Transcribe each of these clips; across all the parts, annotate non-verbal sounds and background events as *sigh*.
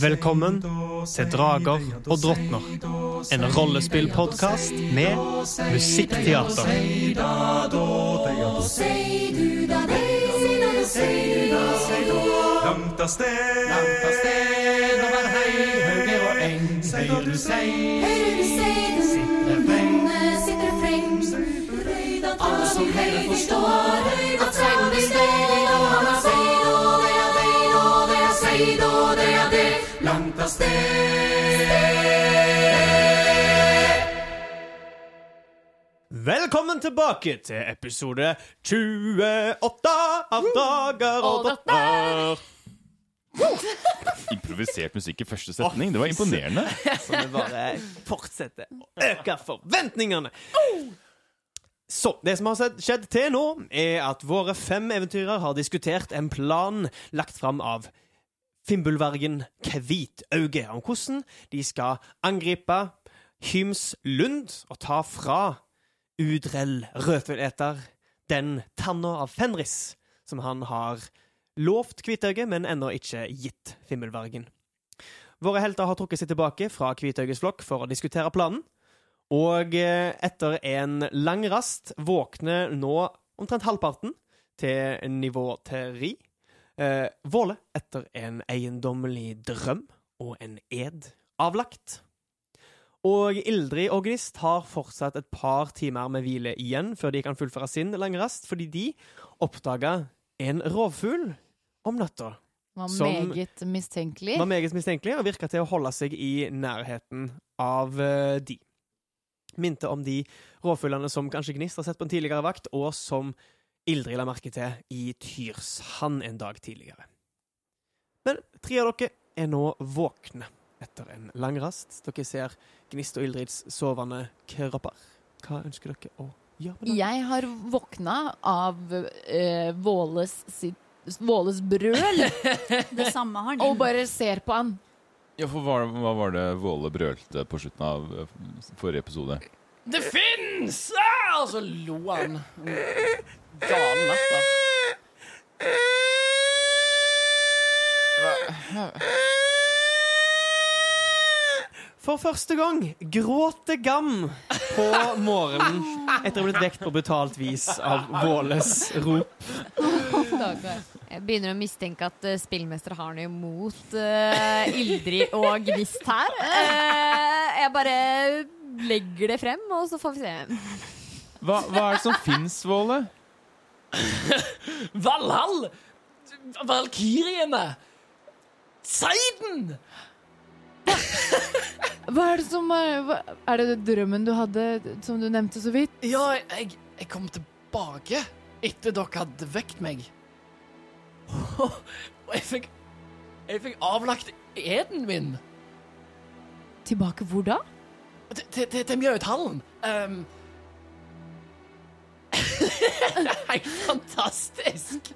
Velkommen til Drager og drottner, en rollespillpodkast med musikkteater. Langt av sted, langt av sted, over høyre og eng. Høyre du sei, høyre du sei, sitter refreng, sitter refreng. Alle som hører forstår, at seiden de steg, av sted. Velkommen tilbake til episode 28 av Dager og datter. Improvisert musikk i første setning. Det var imponerende. Så vi bare fortsetter å øke forventningene. Så det som har skjedd til nå, er at våre fem eventyrer har diskutert en plan lagt fram av Fimbulvergen Kvitauge om hvordan de skal angripe Hymslund og ta fra Udrell Rødfugleter den tanna av Fenris som han har lovt Kvitauge, men ennå ikke gitt Fimbulvergen. Våre helter har trukket seg tilbake fra Kvitauges flokk for å diskutere planen. Og eh, etter en lang rast våkner nå omtrent halvparten til nivå terri. Eh, Våle etter en eiendommelig drøm og en ed avlagt. Og Ildrid og Gnist har fortsatt et par timer med hvile igjen før de kan fullføre sin lange rast, fordi de oppdaga en rovfugl om natta Var Som- meget mistenkelig. var meget mistenkelig og virka til å holde seg i nærheten av eh, de. Minte om de rovfuglene som kanskje Gnist har sett på en tidligere vakt, og som Ildrid la merke til i Tyrshand en dag tidligere. Men tre av dere er nå våkne etter en lang rast. Dere ser Gnist og Ildrids sovende kropper. Hva ønsker dere å gjøre med det? Jeg har våkna av eh, Våles, sitt, Våles brøl *laughs* Det samme har og bare ser på han. Ja, for hva, hva var det Våle brølte på slutten av eh, forrige episode? Det fins! Ah! Og så lo han. *laughs* Gal latter. For første gang gråter Gam på morgenen etter å ha blitt vekt på brutalt vis av Våles rop. Jeg begynner å mistenke at uh, spillmester har noe imot uh, Ildrid og Gnist her. Uh, jeg bare legger det frem, og så får vi se. Hva, hva er det som fins, Våle? *laughs* Valhall! Valkyriene! Seiden! Hva er det som er hva, Er det drømmen du hadde, som du nevnte så vidt? Ja, jeg, jeg kom tilbake etter dere hadde vekt meg. *laughs* Og jeg fikk Jeg fikk avlagt eden min. Tilbake hvor da? Til, til, til, til Mjødhallen. *laughs* er Helt fantastisk.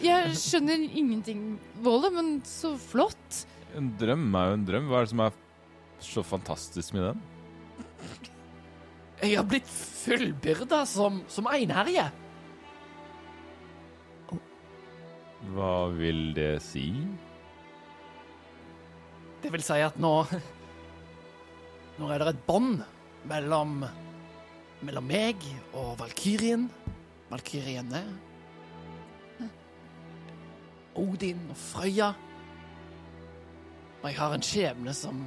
Jeg skjønner ingenting, Våle, men så flott. En drøm er jo en drøm. Hva er det som er så fantastisk med den? Jeg har blitt fullbyrda som, som einherje. Hva vil det si? Det vil si at nå *laughs* Nå er det et bånd mellom Mellom meg og Valkyrien. Valkyriene. Odin og Frøya. Og jeg har en skjebne som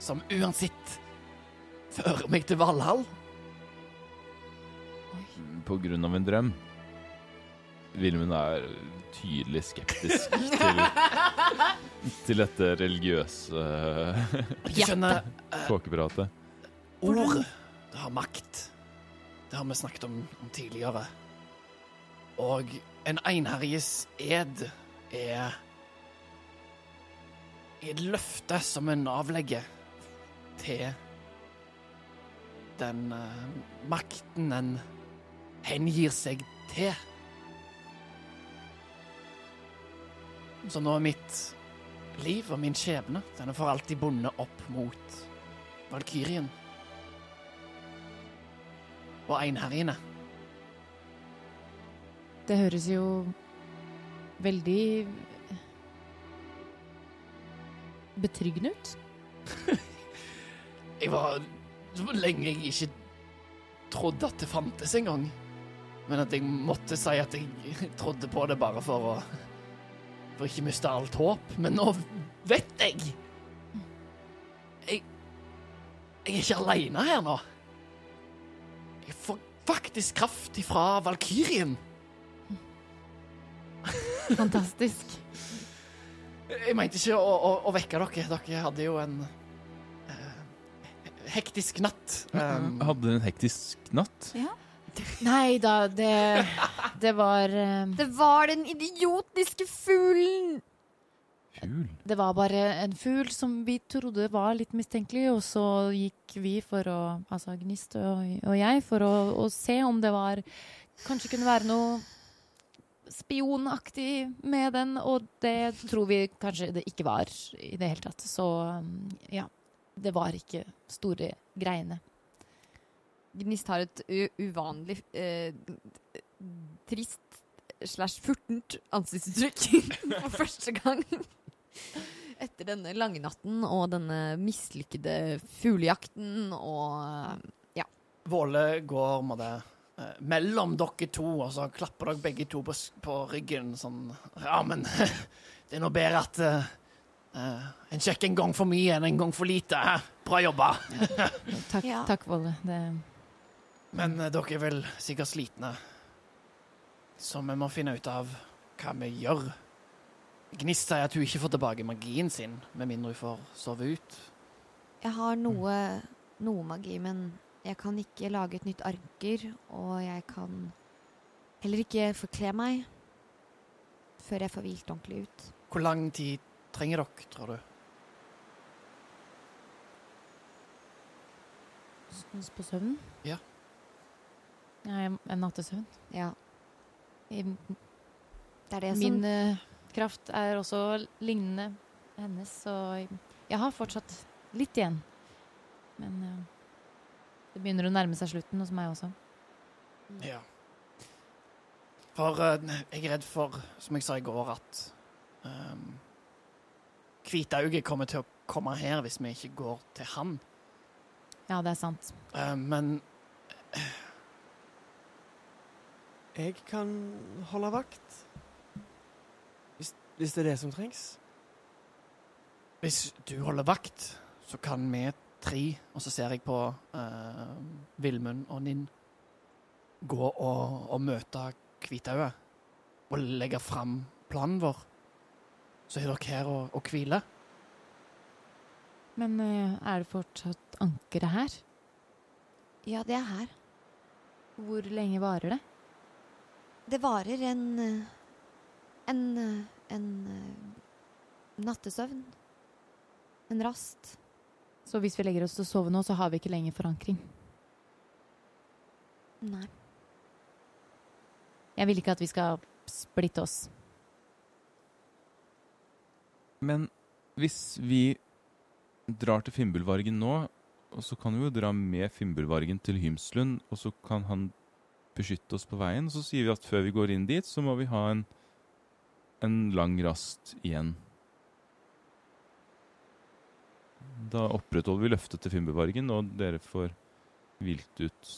Som uansett fører meg til Valhall. På grunn av en drøm? Vilmund er tydelig skeptisk til, *laughs* til dette religiøse Du *laughs* kåkepratet. ord det har makt. Det har vi snakket om, om tidligere. Og en einherjes ed er et løfte som en avlegger til den eh, makten en hengir seg til. Så nå er mitt liv og min skjebne den er for alltid bundet opp mot Valkyrien. Og inne. Det høres jo veldig betryggende ut. *laughs* Jeg var så lenge jeg ikke trodde at det fantes engang. Men at jeg måtte si at jeg *laughs* trodde på det bare for å For ikke miste alt håp. Men nå vet jeg! Jeg Jeg er ikke aleine her nå. Jeg får faktisk kraft ifra Valkyrien. Fantastisk. Jeg mente ikke å, å, å vekke dere. Dere hadde jo en eh, hektisk natt. Um, Hadde en hektisk natt. Nei da, det, det var eh, Det var den idiotiske fuglen! Fugl. Det var bare en fugl som vi trodde var litt mistenkelig, og så gikk vi for å Altså Gnist og, og jeg for å, å se om det var Kanskje kunne være noe spionaktig med den, og det tror vi kanskje det ikke var i det hele tatt. Så um, ja. Det var ikke store greiene. Gnist har et u uvanlig eh, trist slash furtent ansiktsuttrykk *laughs* for første gang. *laughs* Etter denne lange natten og denne mislykkede fuglejakten og Våle går må det, eh, mellom dere to, og så klapper dere begge to på, på ryggen sånn Ja, men *laughs* det er nå bedre at eh, eh, en sjekker en gang for mye enn en gang for lite. Hæ? Bra jobba. Takk, Ja. takk *laughs* Volle. Det, Men uh, dere er vel sikkert slitne, så vi må finne ut av hva vi gjør. Gnist sier at hun ikke får tilbake magien sin, med mindre hun får sove ut. Jeg har noe, noe magi, men jeg kan ikke lage et nytt arker, og jeg kan heller ikke forkle meg før jeg får hvilt ordentlig ut. Hvor lang tid trenger dere, tror du? s- på søvn? Ja. Ja, en en nattesøvn. Ja, I- det er det Min som eh, kraft er også lignende hennes, så jeg har fortsatt litt igjen. Men ja, det begynner å nærme seg slutten hos meg også. Ja. For uh, jeg er redd for, som jeg sa i går, at um, Hvitauget kommer til å komme her hvis vi ikke går til han. Ja, det er sant. Uh, men Jeg kan holde vakt. Hvis, det er det som trengs. hvis du holder vakt, så kan vi tre, og så ser jeg på uh, Vilmund og Ninn, gå og, og møte Hvitauget og legge fram planen vår. Så er dere her og, og hviler. Men eh, er det fortsatt ankeret her? Ja, det er her. Hvor lenge varer det? Det varer en eh, en, eh, en eh, nattesøvn. En rast. Så hvis vi legger oss til å sove nå, så har vi ikke lenger forankring. Nei. Jeg vil ikke at vi skal splitte oss. Men hvis vi drar til Fimbulvargen nå, og så kan vi jo dra med Fimbulvargen til Hymslund, og så kan han beskytte oss på veien. Og så sier vi at før vi går inn dit, så må vi ha en, en lang rast igjen. Da opprettholder vi løftet til Fimbulvargen, og dere får hvilt ut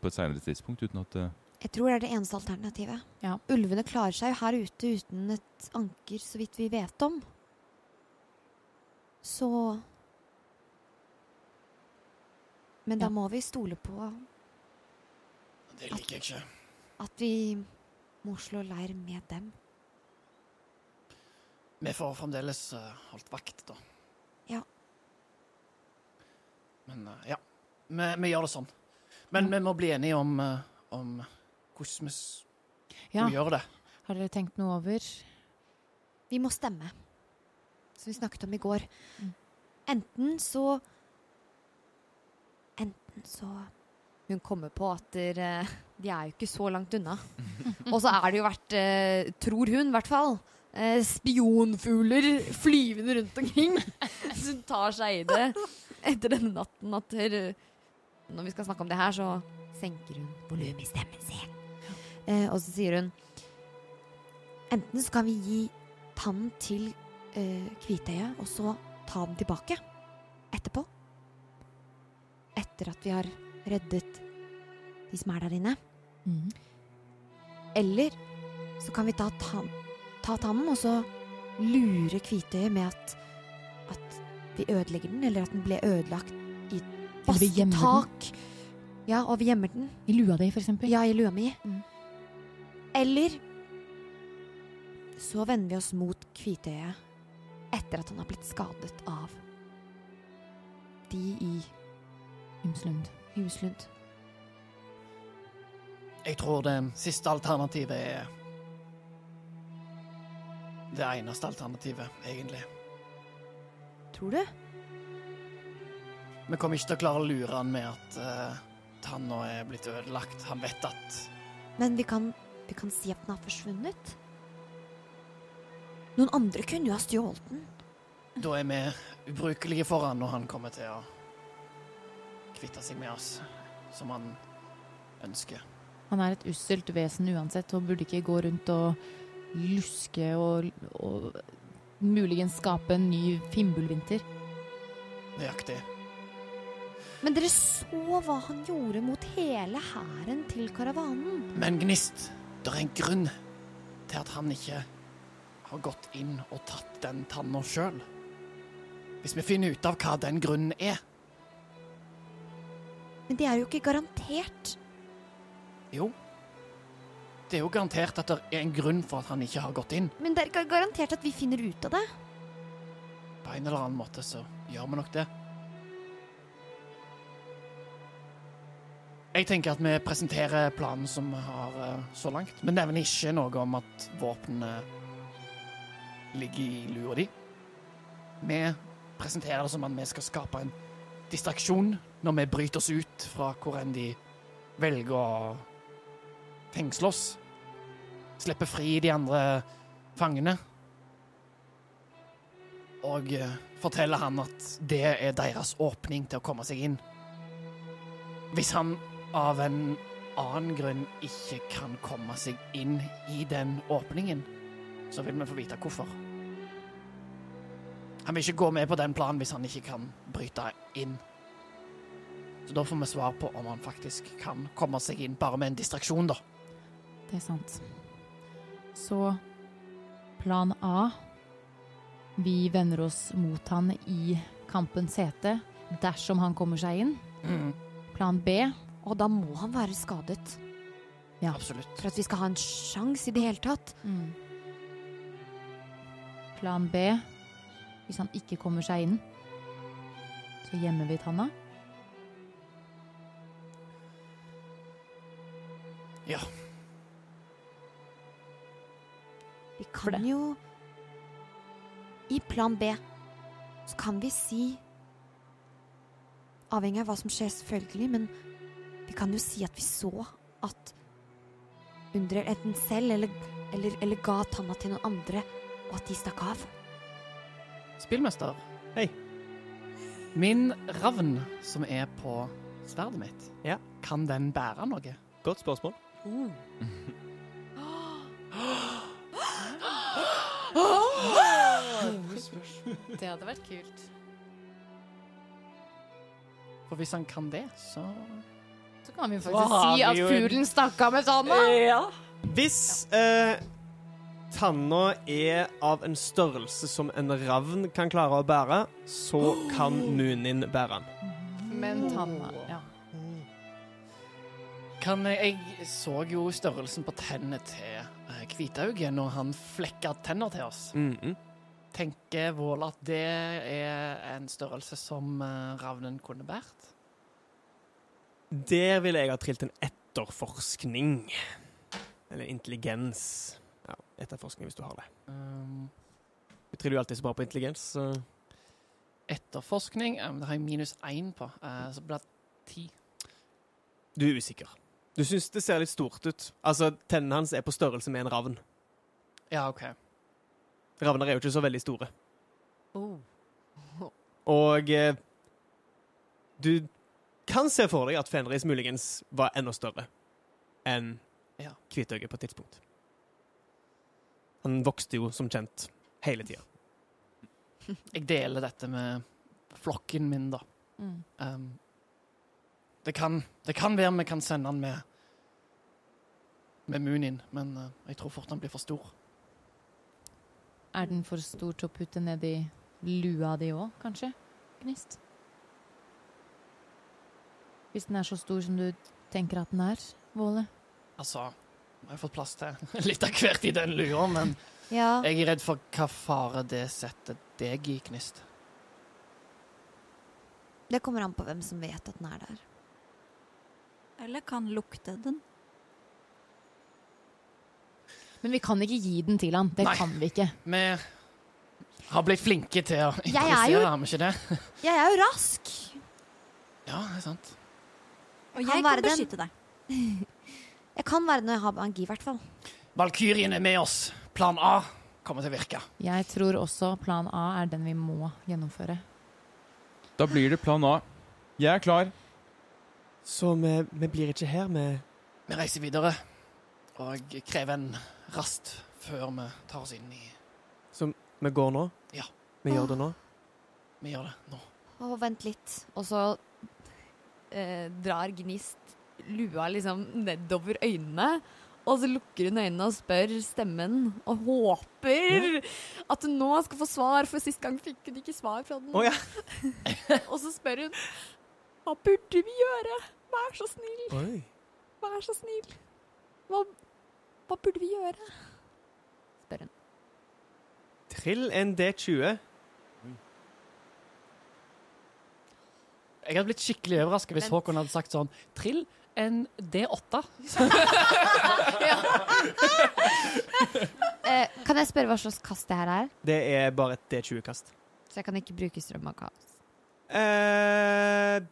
på et senere tidspunkt uten at det Jeg tror det er det eneste alternativet. Ja. Ulvene klarer seg jo her ute uten et anker, så vidt vi vet om. Så Men da Ja. må vi stole på Det liker jeg ikke. at vi må slå leir med dem. Vi får fremdeles eh, holdt vakt, da. Ja. Men eh, ja, vi, vi gjør det sånn. Men vi må bli enige om, eh, om hvordan vi Ja, gjør det. har dere tenkt noe over? Vi må stemme, som vi snakket om i går. Mm. Enten så Enten Så hun kommer på at der, de er jo ikke så langt unna. *laughs* Og så er det jo vært, tror hun i hvert fall, eh, spionfugler flyvende rundt omkring. *laughs* Så hun tar seg i det etter denne natten at når vi skal snakke om det her, så senker hun volumet i stemmen sin. Eh, og så sier hun Enten så kan vi gi tannen til eh, Kvitøyet, og så ta den tilbake etterpå. Etter at vi har reddet de som er der inne. Mm. Eller så kan vi ta, tan ta tannen og så lure Kvitøyet med at, at vi ødelegger den, eller at den ble ødelagt i basketak. Ja, og vi gjemmer den. I lua di, for eksempel. Ja, i lua mi. Mm. Eller så vender vi oss mot Kvitøyet etter at han har blitt skadet av de i Ymslund. Humslund. Jeg tror det siste alternativet er det eneste alternativet, egentlig. Tror du? Vi kommer ikke til å klare å lure han med at uh, tanna er blitt ødelagt. Han vet at Men vi kan, vi kan si at den har forsvunnet. Noen andre kunne jo ha stjålet den. da er vi ubrukelige for han, og han kommer til å kvitte seg med oss som han ønsker. Han er et usselt vesen uansett, og burde ikke gå rundt og luske og, og muligens skape en ny fimbulvinter. Nøyaktig. Men dere så hva han gjorde mot hele hæren til karavanen. Men Gnist, det er en grunn til at han ikke har gått inn og tatt den tanna sjøl. Hvis vi finner ut av hva den grunnen er, Men det er jo ikke garantert. jo Det er jo garantert at det er en grunn for at han ikke har gått inn. Men det er ikke garantert at vi finner ut av det. På en eller annen måte så gjør vi nok det. Jeg tenker at vi presenterer planen som vi har eh, så langt. men nevner ikke noe om at våpenet ligger i lua di. Vi presenterer det som at vi skal skape en distraksjon når vi bryter oss ut fra hvor enn de velger å fengsle oss. Slippe fri de andre fangene. Og fortelle forteller han at det er deres åpning til å komme seg inn. Hvis han av en annen grunn ikke kan komme seg inn i den åpningen, så vil vi få vite hvorfor. Han vil ikke gå med på den planen hvis han ikke kan bryte inn. Så da får vi svar på om han faktisk kan komme seg inn, bare med en distraksjon, da. Det er sant. Så plan A Vi vender oss mot han i kampens hete dersom han kommer seg inn. Mm, Plan B Og da må han være skadet Ja. absolutt. for at vi skal ha en sjanse i det hele tatt. mm. Plan B Hvis han ikke kommer seg inn, så gjemmer vi tanna. Ja. For kan det. jo I plan B så kan vi si Avhengig av hva som skjer, selvfølgelig, men vi kan jo si at vi så at Undrer enten selv eller, eller, eller ga tanna til noen andre, og at de stakk av. Spillmester. Hei. Min ravn som er på sverdet mitt, Ja. kan den bære noe? Godt spørsmål. *laughs* *laughs* Det hadde vært kult. For hvis han kan det, så Så kan vi jo faktisk har si at vi jo en- fuglen stakk av med tanna. Hvis eh, tanna er av en størrelse som en ravn kan klare å bære, så kan *gasps* Munin bære den. Men tanna Ja. kan jeg, jeg så jo størrelsen på tennene til eh, Hvitauget når han flekka tenner til oss. Mhm. Tenker Vål at det er en størrelse som eh, ravnen kunne båret? Der ville jeg ha trilt en etterforskning. Eller intelligens. Ja, etterforskning, hvis du har det. Um, Du triller jo alltid så bra på intelligens. Så. etterforskning um, Det har jeg minus én på, uh, så blir det ti. Du er usikker. Du syns det ser litt stort ut. Altså, Tennene hans er på størrelse med en ravn. Ja, OK. Ravner er jo ikke så veldig store. Oh. Og eh, du kan se for deg at Fenris muligens var enda større enn Ja. Kvitøyet på et tidspunkt. Han vokste jo som kjent hele tida. *laughs* Jeg deler dette med flokken min, da. Mm. Um, det, kan, det kan være vi kan sende han med med Munin, men uh, jeg tror fort han blir for stor. Er den for stor til å putte ned i lua di òg, kanskje? Gnist? Hvis den er så stor som du tenker at den er, Våle? Altså, jeg har fått plass til *laughs* litt av hvert i den lua, men Ja. jeg er redd for hva fare det setter deg i, Gnist. Det kommer an på hvem som vet at den er der. Eller kan lukte den. Men vi kan ikke gi den til han. Det Nei. kan vi ikke. Vi har blitt flinke til å interessere, er har vi ikke det? *laughs* Jeg er jo rask. Ja, det er sant. Og jeg kan, kan den. beskytte deg. *laughs* Jeg kan være det når jeg har magi, i hvert fall. Valkyrien er med oss. Plan A kommer til å virke. Jeg tror også plan A er den vi må gjennomføre. Da blir det plan A. Jeg er klar. Så vi, vi blir ikke her vi Vi reiser videre og krever en rast før vi tar oss inn i Så vi går nå? Ja. Vi gjør det nå? Vi gjør det nå. Å, vent litt. Og så eh, drar Gnist lua liksom nedover øynene. Og så lukker hun øynene og spør stemmen og håper at hun nå skal få svar, for sist gang fikk hun ikke svar fra den. Oh, ja. *laughs* Og så spør hun Hva burde vi gjøre? Vær så snill, Oi. vær så snill. Hva, hva burde vi gjøre? Spør hun. Trill en D20. Jeg hadde blitt skikkelig overraska hvis Håkon hadde sagt sånn Trill en D8. *laughs* Eh, kan jeg spørre hva slags kast det her er? Det er bare et D20-kast. Så jeg kan ikke bruke strøm av kaos. Eh,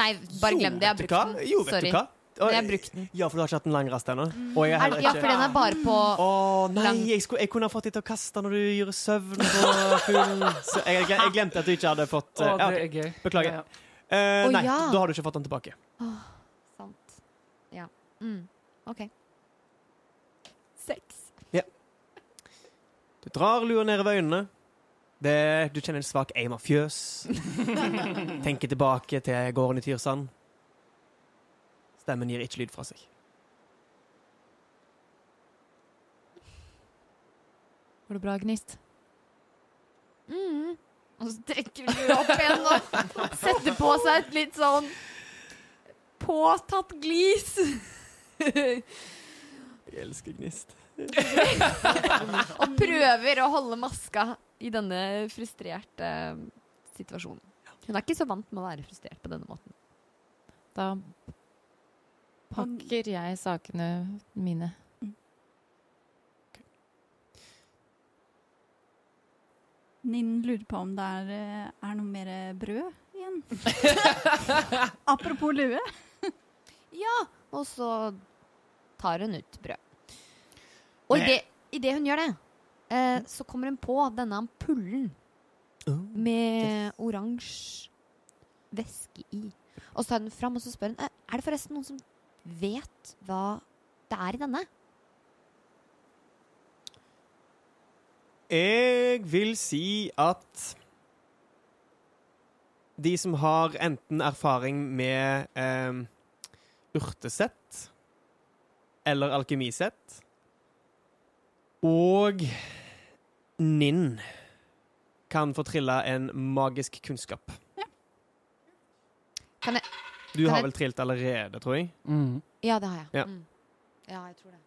Nei, bare glem det. Jeg har brukt den. Jo, vet Sorry. du hva? Men jeg har brukt den. Ja, for du har ikke hatt en lang rast ennå? Heller ja, for den er bare på Å nei, Lang. jeg, skulle, jeg kunne ha fått deg til å kaste når du gjorde søvn på fuglen. Så jeg, jeg, jeg glemte at du ikke hadde fått uh, ja, okay. Beklager. Ja, ja. Eh, Å, nei, ja. da har du ikke fått den tilbake. Sant. Ja. Mm. OK. Seks. Du drar lua nedover øynene. Det, du kjenner en svak eim av fjøs. *laughs* Tenker tilbake til gården i Tyrsand. Stemmen gir ikke lyd fra seg. Går det bra, Gnist? Mm. Og så trekker du opp igjen og *laughs* setter på seg et litt sånn påtatt glis. Jeg elsker gnist. *laughs* og prøver å holde maska i denne frustrerte situasjonen. Hun er ikke så vant med å være frustrert på denne måten. Da pakker jeg sakene mine. Ninn lurer på om det er, eh, er noe mer brød igjen. *laughs* Apropos lue. Ja, og så tar hun ut brød. Og i idet hun gjør det, eh, så kommer hun på denne ampullen Oh. med oransje væske i. Og så tar hun den fram og så spør hun «Eh, Er det forresten noen som vet hva det er i denne. Jeg vil si at de som har enten erfaring med eh, urtesett eller alkemisett, og Ninn kan få trilla en magisk kunnskap. Kan jeg Du har vel trilt allerede, tror jeg. Mm. Ja, det har jeg. Ja. Mm. ja jeg tror det.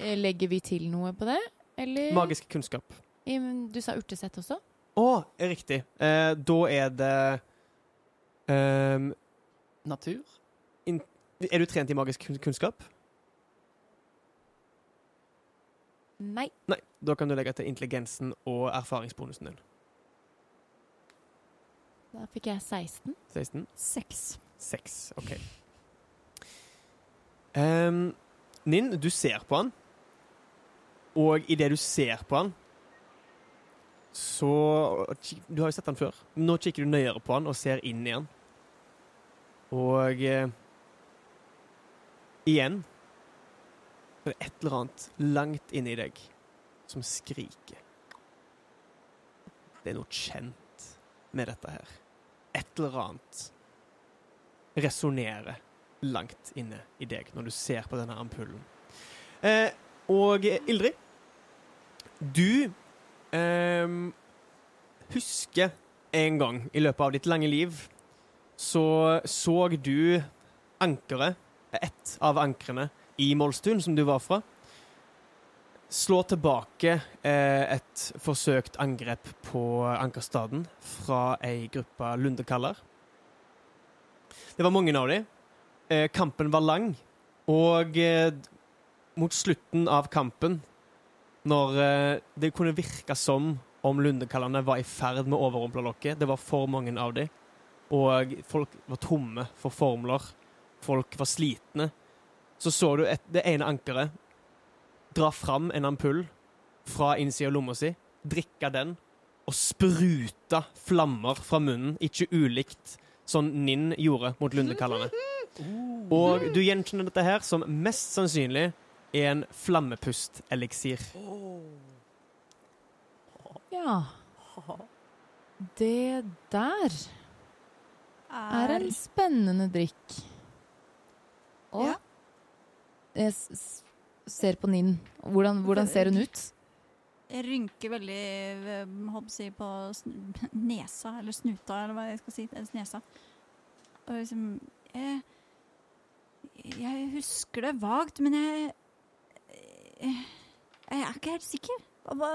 Eh, Legger vi til noe på det? Eller Magisk kunnskap. I- Du sa urtesett også? Å, oh, riktig. Eh, da er det um, Natur? Er du trent i magisk kunnskap? Nei. Nei. Da kan du legge til intelligensen og erfaringsbonusen din. Da fikk jeg 16. 16? Seks. OK. Um, Ninn, du ser på han, og idet du ser på han, så Du har jo sett han før. Nå kikker du nøyere på han og ser inn i han. Og eh, igjen så er det et eller annet langt inni deg som skriker. Det er noe kjent med dette her. Et eller annet resonnerer langt inne i deg når du ser på denne ampullen. Eh, og Ildrid, du eh, husker en gang i løpet av ditt lange liv så så du ankeret, ett av ankrene, i Molstun, som du var fra, slå tilbake eh, et forsøkt angrep på Ankerstaden fra ei gruppe lundekaller. Det var mange av dem. Eh, kampen var lang, og eh, mot slutten av kampen, når eh, det kunne virke som om lundekallene var i ferd med å overrumple lokket, det var for mange av dem, og folk var tomme for formler, folk var slitne, så så du et, det ene ankeret dra fram en ampull fra innsida av lomma si, drikke den og spruta flammer fra munnen, ikke ulikt sånn Ninn gjorde mot lundekallerne. Og du gjenkjenner dette her som mest sannsynlig er en flammepusteliksir. Ja. Det der er en spennende drikk. Og jeg ser på Ninn. Hvordan, hvordan ser hun ut? Jeg rynker veldig eh, holdt på nesa, eller snuta, eller hva jeg skal si. Nesa. Og liksom jeg, jeg husker det vagt, men jeg Jeg, jeg er ikke helt sikker. Hva,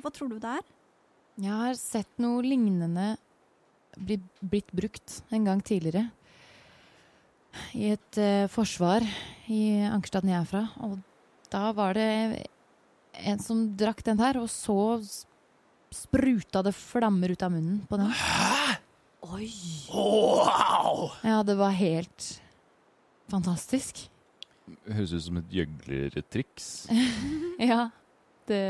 hva tror du det er? Jeg har sett noe lignende bli, blitt brukt en gang tidligere. I et uh, forsvar i Ankerstaden jeg er fra. Og da var det en som drakk den der, og så spruta det flammer ut av munnen på den. Hæ? Oi! Wow! Ja, det var helt fantastisk. Høres ut som et gjøglertriks. *laughs* Ja, det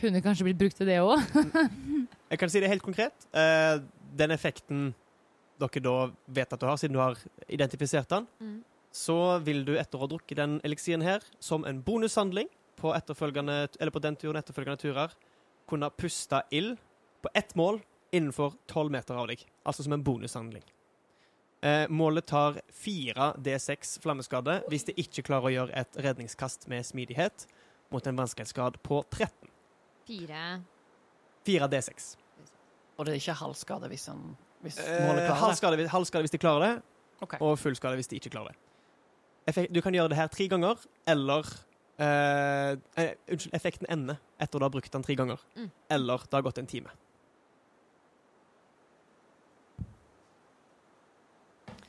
kunne kanskje blitt brukt til det òg. *laughs* Jeg kan si det helt konkret. Eh, den effekten dere da vet at du har, siden du har identifisert den, Mm. Så vil du etter å ha drukket den eliksiren her, som en bonushandling på, eller på den turen etterfølgende turer, kunne puste ild på ett mål innenfor tolv meter av deg. Altså som en bonushandling. Eh, målet tar 4 D6 flammeskade hvis det ikke klarer å gjøre et redningskast med smidighet mot en vanskelighetsgrad på 13. Fire 4 D6. Og det er ikke halvskade hvis, han, hvis Eh, målet klarer det? halvskade, hvis- halvskade hvis de klarer det, okay. og fullskade hvis de ikke klarer det. Effek du kan gjøre det her tre ganger, eller eh, eh, Unnskyld, effekten ender etter du har brukt den tre ganger. Mm. Eller det har gått en time.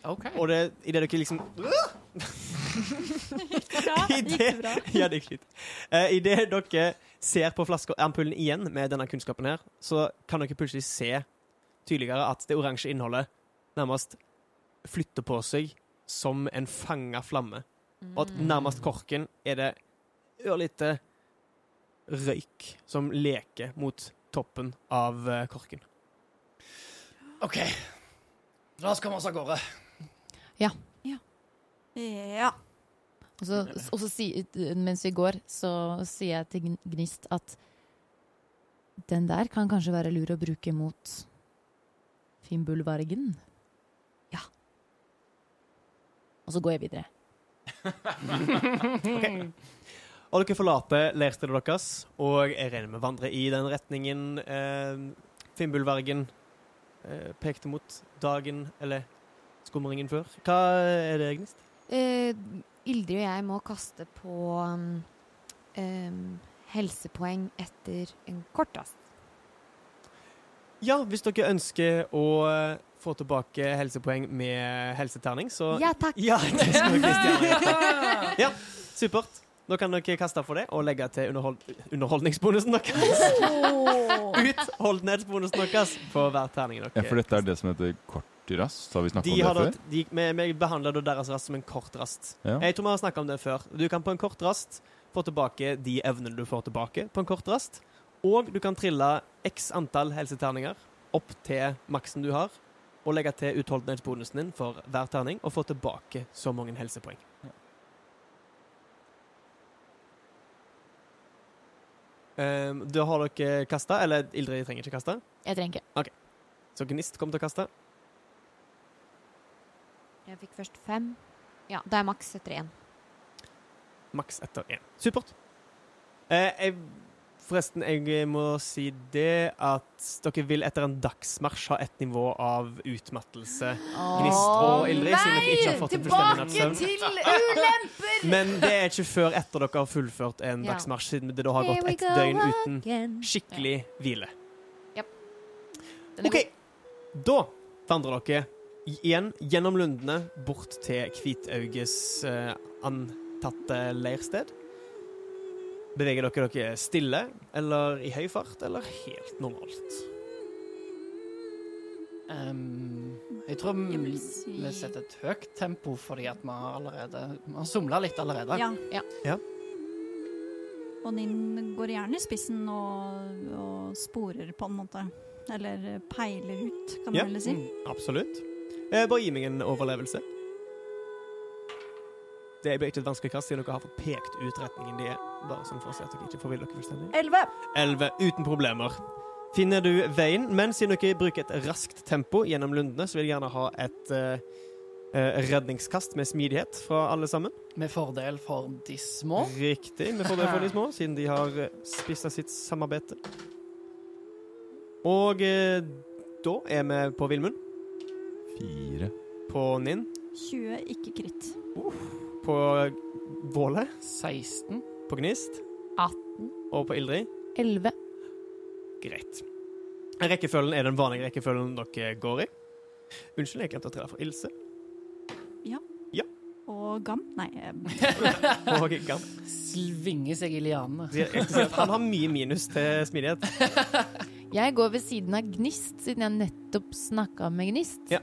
OK. Og det, i det dere liksom Bra, I gikk det *laughs* det, bra? *laughs* ja, det gikk fint. Uh, Idet dere ser på flaskeampullen igjen med denne kunnskapen her, så kan dere plutselig se tydeligere at det oransje innholdet nærmest flytter på seg som en fanga flamme. Og at nærmest korken er det ørlite røyk som leker mot toppen av eh, korken. OK. La oss komme oss av gårde. Ja. Og så, og så si, mens vi går, så sier jeg til Gnist at den der kan kanskje være lur å bruke mot Fimbulvargen. Og så går jeg videre. *laughs* Og dere forlater leirstedet deres, og jeg regner med vandrer i den retningen eh, Finnbullvergen eh, pekte mot dagen eller skumringen før. Hva er det, Gnist? Eh, Ildrid og jeg må kaste på um, helsepoeng etter en kort rast. Ja, hvis dere ønsker å eh, få tilbake helsepoeng med helseterning, så Ja, takk. Ja, det skal Kristian. *laughs* Ja, supert. Nå kan dere kaste for det og legge til underhold underholdningsbonusen deres. Utholdenhetsbonusen deres på hver terning dere Ja, for dette er det som heter kort rast? Har vi snakka De om det har før? de, vi, vi behandler deres rast som en kort rast. Ja. Jeg tror vi har snakka om det før. Du kan på en kort rast få tilbake de evnene du får tilbake på en kort rast. Og du kan trille x antall helseterninger opp til maksen du har, og legge til utholdenhetsbonusen din for hver terning, og få tilbake så mange helsepoeng. Um, da har dere kasta, eller Ildrid trenger ikke kaste, Jeg trenger ikke. så Gnist kommer til å kaste. Jeg fikk først fem. Ja, det er maks etter én. Maks etter én. Supert. Uh, jeg, forresten, jeg må si det at dere vil etter en dagsmarsj ha et nivå av utmattelse. Gnist og Ildrid, siden dere ikke har fått en fullstendig natts søvn. til ulemper! *laughs* Men det er ikke før etter dere har fullført en Ja. dagsmarsj, siden det da har gått et døgn uten skikkelig hvile. Ja. OK. Da vandrer dere igjen gjennom lundene bort til Kvitauges uh, antatte leirsted. Beveger dere dere stille, eller i høy fart, eller helt normalt? Um, jeg tror vi, Jeg si- vi setter et høyt tempo fordi at vi har allerede Vi har somla litt allerede. Ja. Ja. Ja. Og Ninn går gjerne i spissen og, og sporer, på en måte. Eller peiler ut, kan Ja. man heller si. Mm. Absolutt. Eh, bare gi meg en overlevelse. Det blir ikke et vanskelig kast, siden dere har fått pekt ut retningen de er. Bare sånn for å se at dere ikke forviller dere fullstendig. Elleve! 11 uten problemer. Finner du veien, men siden dere bruker et raskt tempo gjennom lundene, så vil jeg gjerne ha et uh, eh, redningskast med smidighet fra alle sammen. Med fordel for de små. Riktig, med fordel for de små, *laughs* siden de har eh, spissa sitt samarbeid. Og uh, da er vi på Villmund, Fire. på Ninn, 20, ikke kritt. på Våle, 16. på Gnist 18. og på Ildrid. 11. Greit. Rekkefølgen er den vanlige rekkefølgen dere går i. Unnskyld, jeg glemte å trille for Ilse. Ja Og gam? Nei. eh, *laughs* Og Gam. Svinge seg i lianene. Han har mye minus til smidighet. *laughs* Jeg går ved siden av Gnist, siden jeg nettopp snakka med Gnist. Ja.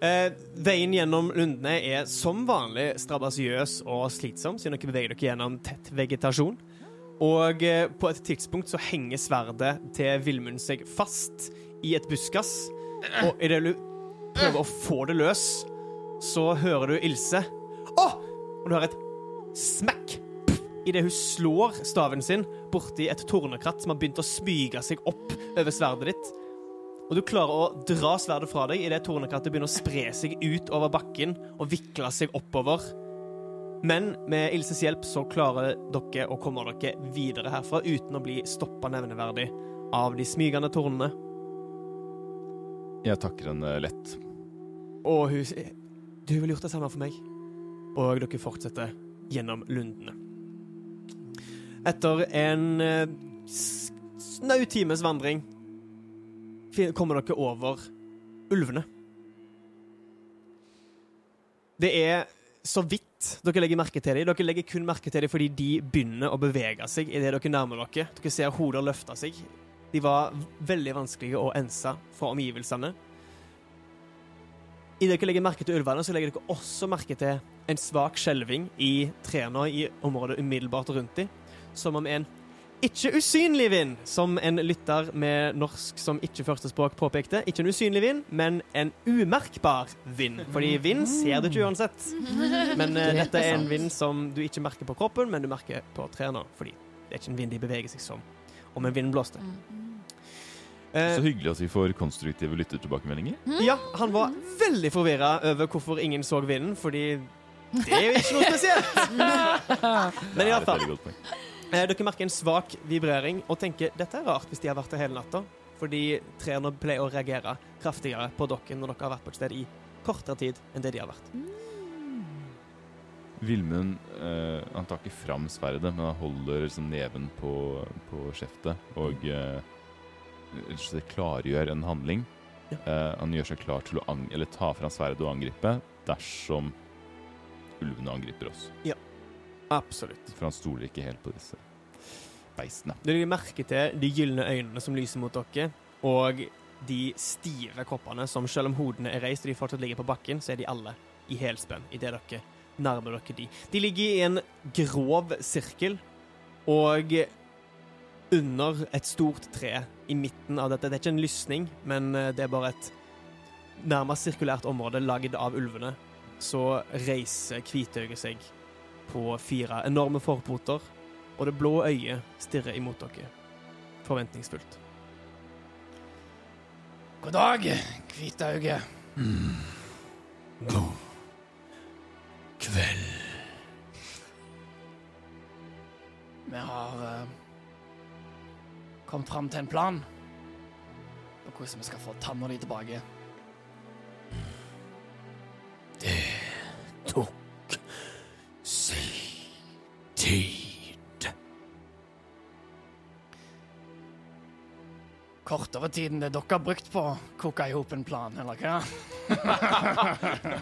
Eh, veien gjennom lundene er som vanlig strabasiøs og slitsom, siden dere beveger dere gjennom tett vegetasjon. Og eh, på et tidspunkt så henger sverdet til Villmund seg fast i et buskas. Og idet du prøver å få det løs, så hører du Ilse. Å! Og du hører et smekk idet hun slår staven sin borti et tornekratt som har begynt å smyge seg opp over sverdet ditt. Og du klarer å dra sverdet fra deg idet tornekrattet begynner å spre seg ut over bakken og vikle seg oppover. Men med Ilses hjelp så klarer dere å komme dere videre herfra uten å bli stoppa nevneverdig av de smygende tornene. Jeg takker henne lett. Og hun Du ville gjort det samme for meg. Og dere fortsetter gjennom lundene. Etter en eh, snau times vandring kommer dere over ulvene. Det er så vidt dere legger merke til dem. Dere legger kun merke til dem fordi de begynner å bevege seg idet dere nærmer dere. Dere ser hoder løfte seg. De var veldig vanskelige å ense fra omgivelsene. I dere legger merke til ulvene, så legger dere også merke til en svak skjelving i trærne i området umiddelbart rundt dem, som om en ikke usynlig vind, som en lytter med norsk som ikke førstespråk påpekte. Ikke en usynlig vind, men en umerkbar vind. Fordi vind ser du ikke uansett. Men uh, dette er en vind som du ikke merker på kroppen, men du merker på trærne. Fordi det er ikke en vind de beveger seg som om en vind blåste. Eh, Så hyggelig at vi får konstruktive lyttertilbakemeldinger. ja, han var veldig forvirra over hvorfor ingen så vinden, fordi det er jo ikke noe spesielt. *laughs* Men i er hvert fall, eh, dere merker en svak vibrering og tenker dette er rart hvis de har vært der hele natta. Fordi trærne pleier å reagere kraftigere på dere når dere har vært på et sted i kortere tid enn det de har vært. Vilmund eh, han tar ikke fram sverdet, men han holder liksom neven på, på skjeftet og eh, klargjør en handling. Ja. Eh, han gjør seg klar til å ta fram sverdet og angripe dersom ulvene angriper oss. Absolutt. For han stoler ikke helt på disse beistene. Du legger merke til de gylne øynene som lyser mot dere, og de stive kroppene som selv om hodene er reist og de fortsatt ligger på bakken, så er de alle i helspenn idet dere nærmer dere de. De ligger i en grov sirkel, og under et stort tre i midten av dette. Det er ikke en lysning, men eh, det er bare et nærmest sirkulært område lagd av ulvene. Så reiser Kvitøyet seg på fire enorme forpoter, og det blå øyet stirrer imot dere forventningsfullt. God dag, Hvitauge. God kveld. Vi har uh, kommet fram til en plan på hvordan vi skal få tanna di tilbake. Det tok tid. Kortere tid enn det dere har brukt på å koke i hop en plan, eller hva? *laughs*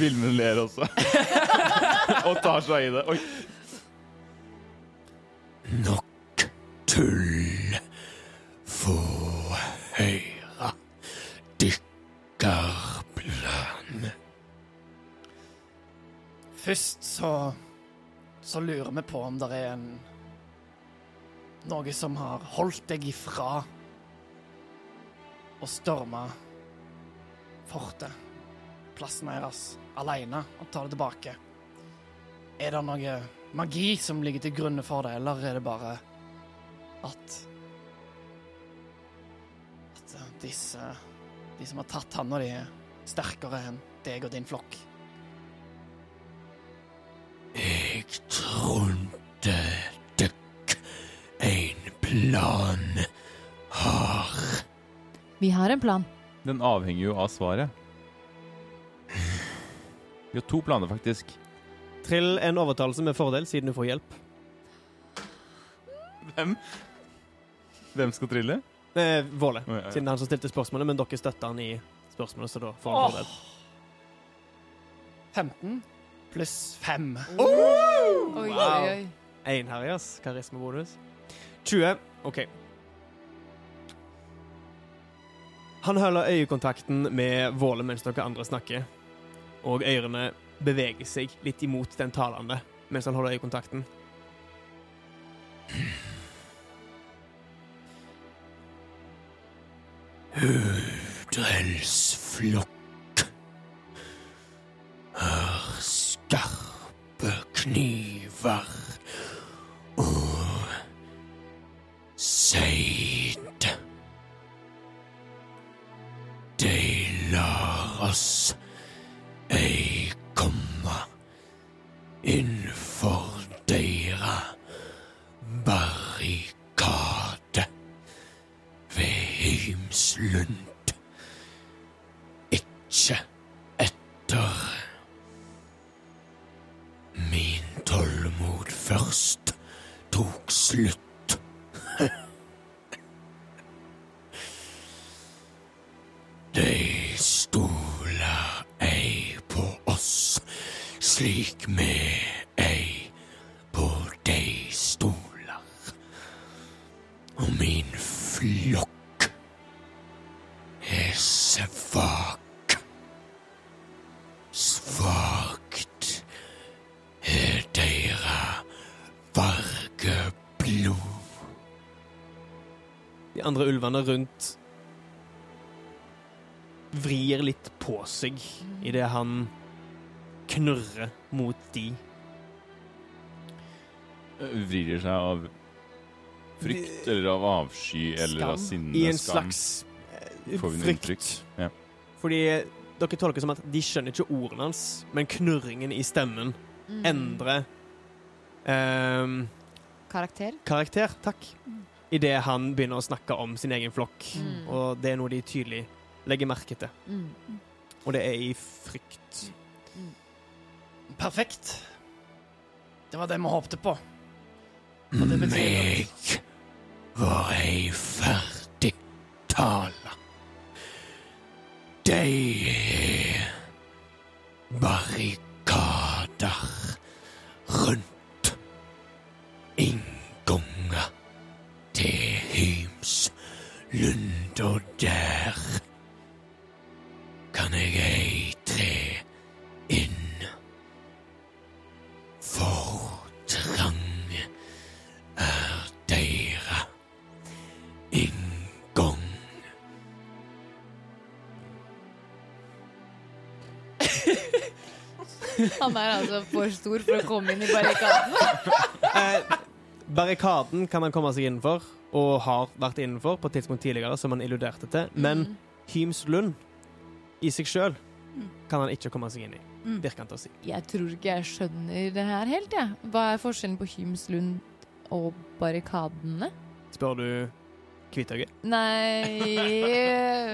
Vilmund ler også. *laughs* og tar seg i det. Oi. Nok tull. Få høre dykkerplan. Først så så lurer vi på om det er en Noe som har holdt deg ifra å storme fortet, plassen deres, aleine, og ta det tilbake. Er det noe magi som ligger til grunne for det, eller er det bare at At disse De som har tatt handa di, er sterkere enn deg og din flokk? Vi har en plan. Den avhenger jo av svaret. Vi har to planer, faktisk. Trill en overtalelse med fordel, siden du får hjelp. Hvem? Hvem skal trille? Eh, Våle, Å, ja, ja. siden det er han som stilte spørsmålet, men dere støtter han i spørsmålet, så da får han fordel. 15 pluss 5. Oi, Wow. oi, oi. her, ass. Karismabonus. 20. OK. Han holder øyekontakten med Våle mens dere andre snakker, og ørene beveger seg litt imot den talende mens han holder øyekontakten. Udrelsflokk andre ulvene rundt vrir litt på seg idet han knurrer mot de. Vrir de seg av frykt eller av avsky eller av Skam. sinne? I en skam? slags eh, Får vi frykt. inntrykk? Ja. Fordi dere tolker som at de skjønner ikke ordene hans, men knurringen i stemmen Mm. endrer um, Karakter. karakter. Takk. Idet han begynner å snakke om sin egen flokk. Mm. Og det er noe de tydelig legger merke til. Mm. Og det er i frykt. Perfekt. Det var det vi håpte på. Meg var ei ferdig tale. Han er altså for stor for å komme inn i barrikaden. Eh, barrikaden kan man komme seg innenfor, og har vært innenfor på et tidspunkt tidligere, som han illuderte til. Men Mm. Hymslund i seg sjøl kan han ikke komme seg inn i, Mm. han å si. Jeg tror ikke jeg skjønner det her helt, jeg. Hva er forskjellen på Hymslund og barrikadene? Spør du Kvitøyet? Nei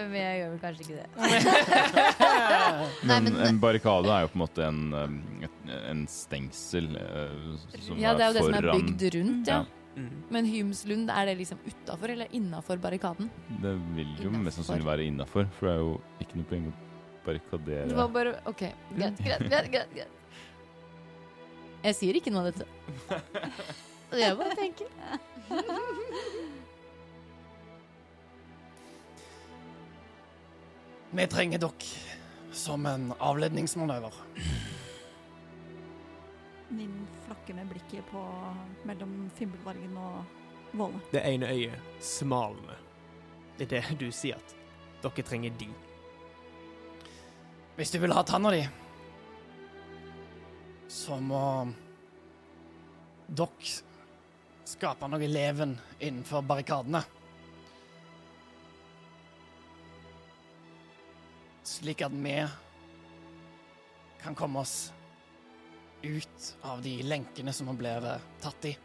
Men jeg gjør vel kanskje ikke det. *laughs* Nei, Men, men- en barrikade er jo på en måte en, um, en stengsel eh, som Ja, det er jo det som er bygd rundt, ja. Ja. Mm. Men Hymslund, er det liksom utafor eller innafor barrikaden? Det vil jo Innenfor. mest sannsynlig være innafor, for det er jo ikke noe poeng å Det barrikadere var bare OK. Greit, greit, greit. greit. Jeg sier ikke noe av dette. *laughs* Det er bare tenker. *laughs* Vi trenger dere som en avledningsmanøver. Min flakker med blikket på mellom Fimbulvargen og Våle. Det ene øyet smalner. Det er det du sier at dere trenger de. Hvis du vil ha tanna di, så må dere skape noe leven innenfor barrikadene. Slik at vi kan komme oss ut av de lenkene som vi blir eh, tatt i.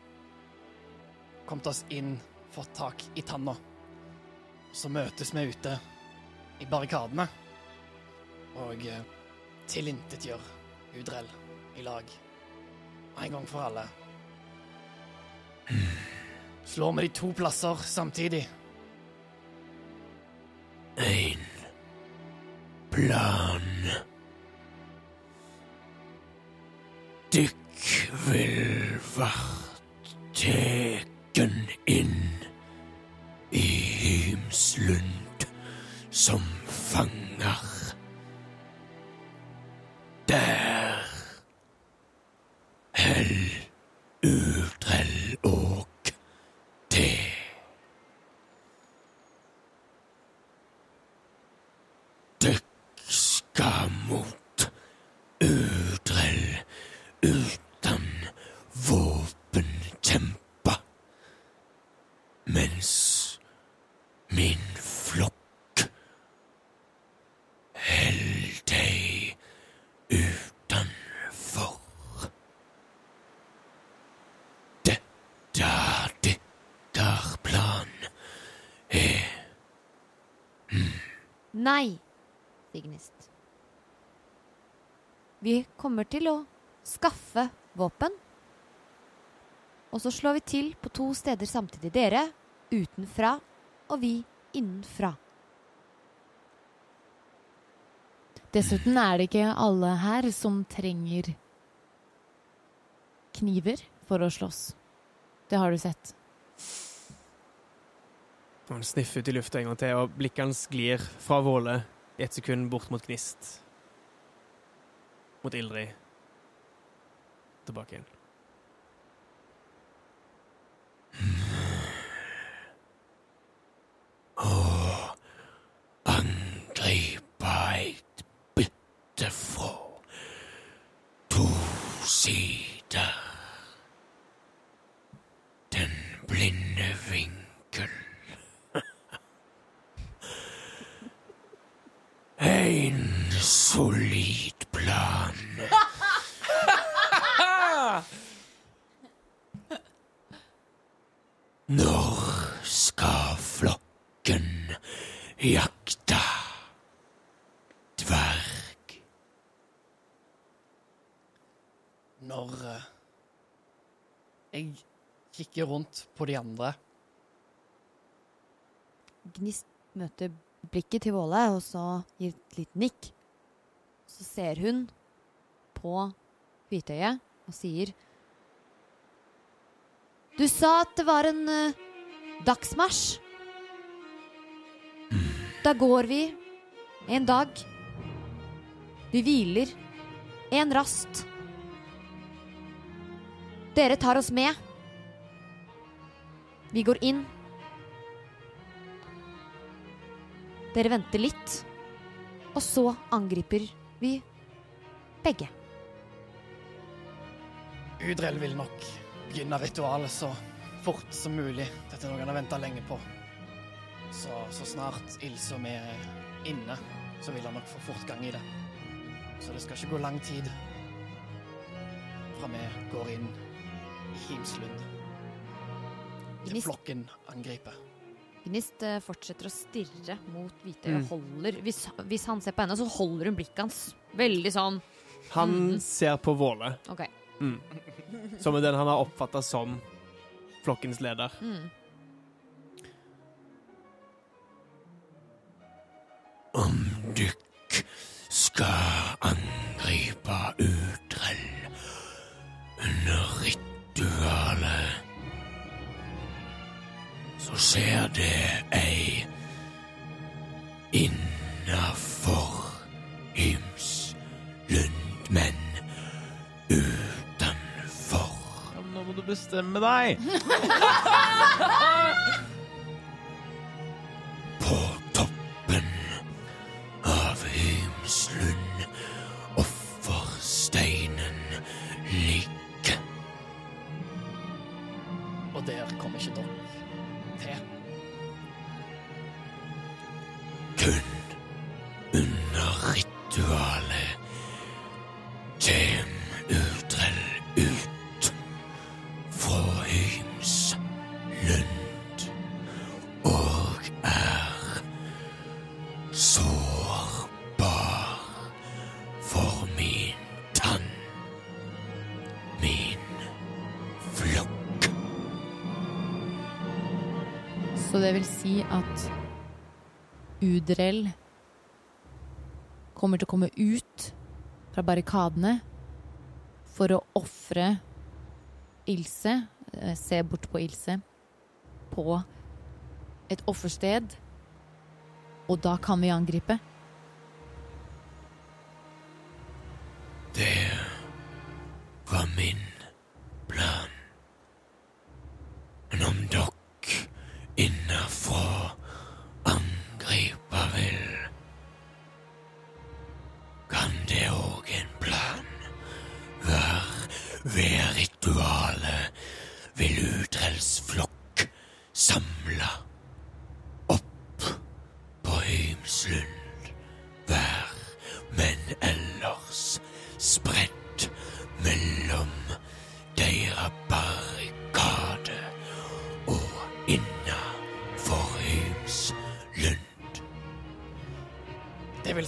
Kommet oss inn, fått tak i tanna. Så møtes vi ute i barrikadene og eh, tilintetgjør Udrell i lag. En gang for alle. *sighs* Slår vi de to plasser samtidig. Plan. Nei, sier Gnist. Vi kommer til å skaffe våpen. Og så slår vi til på to steder samtidig. Dere utenfra, og vi innenfra. Dessuten er det ikke alle her som trenger kniver for å slåss. Det har du sett. Han sniffer ut i lufta en gang til, og blikket hans glir fra Våle i et sekund bort mot Gnist. Mot Ildrid. Tilbake igjen. Og angripe et bytte fra to sider. Den blinde vinkel. En solid plan. Når skal flokken jakte dverg? Når eh, jeg kikker rundt på de andre Gnist møter blikket til Våle, og så gir et lite nikk. Så ser hun på Hvitøyet og sier Du sa at det var en uh, dagsmarsj. Da går vi en dag Vi hviler en rast. Dere tar oss med. Vi går inn. Dere venter litt, og så angriper vi begge. Udrell vil nok begynne ritualet så fort som mulig. Dette er noe han har venta lenge på. Så, så snart vi er inne, så vil han nok få fortgang i det. Så det skal ikke gå lang tid fra vi går inn i Himslund. Flokken angriper. Gnist eh, fortsetter å stirre mot Hvitøy og Mm. holder hvis, hvis han ser på henne, så holder hun blikket hans. Veldig sånn Han Mm. ser på Våle, OK. som er den han har oppfatta som flokkens leder. Mm. Om dykk skal angripe Utrell ser det ei innafor Hymslund, men utenfor. Ja, men nå må du bestemme deg! *laughs* si at Udrell kommer til å komme ut fra barrikadene for å ofre Ilse, eh, se bort på Ilse, på et offersted. Og da kan vi angripe.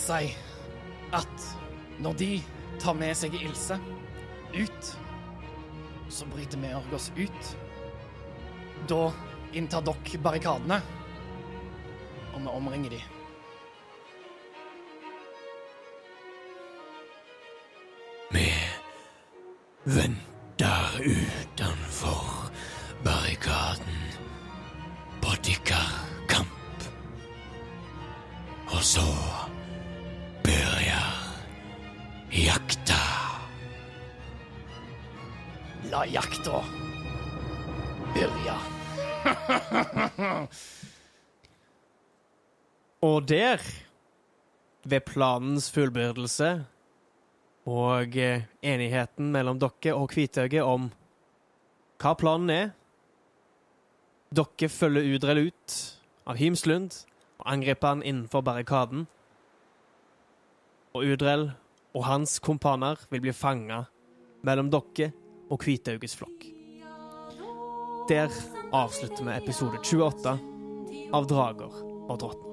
Si at når de tar med seg Ilse ut, så bryter vi oss ut. Da inntar dere barrikadene, og vi omringer de. Vi venter utenfor barrikaden på dykkerkamp. Og så jakta begynne. *laughs* Og der, ved planens fullbyrdelse og eh, enigheten mellom dere og Kvitøyet om hva planen er Dere følger Udrell ut av Hymslund og angriper han innenfor barrikaden. Og Udrell og hans kompaner vil bli fanga mellom dere og Kvitøyes flokk. Der avslutter vi episode 28 av Drager og drottner.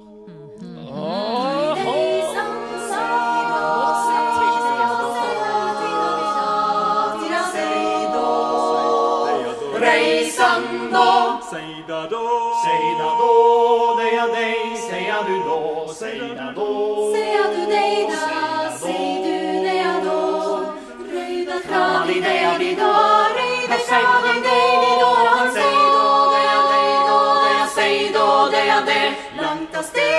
Reisando, seida då, seida då, deia dei, seia du då, seida då. Langt av sted,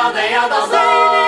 da. Seia da, deia da, da.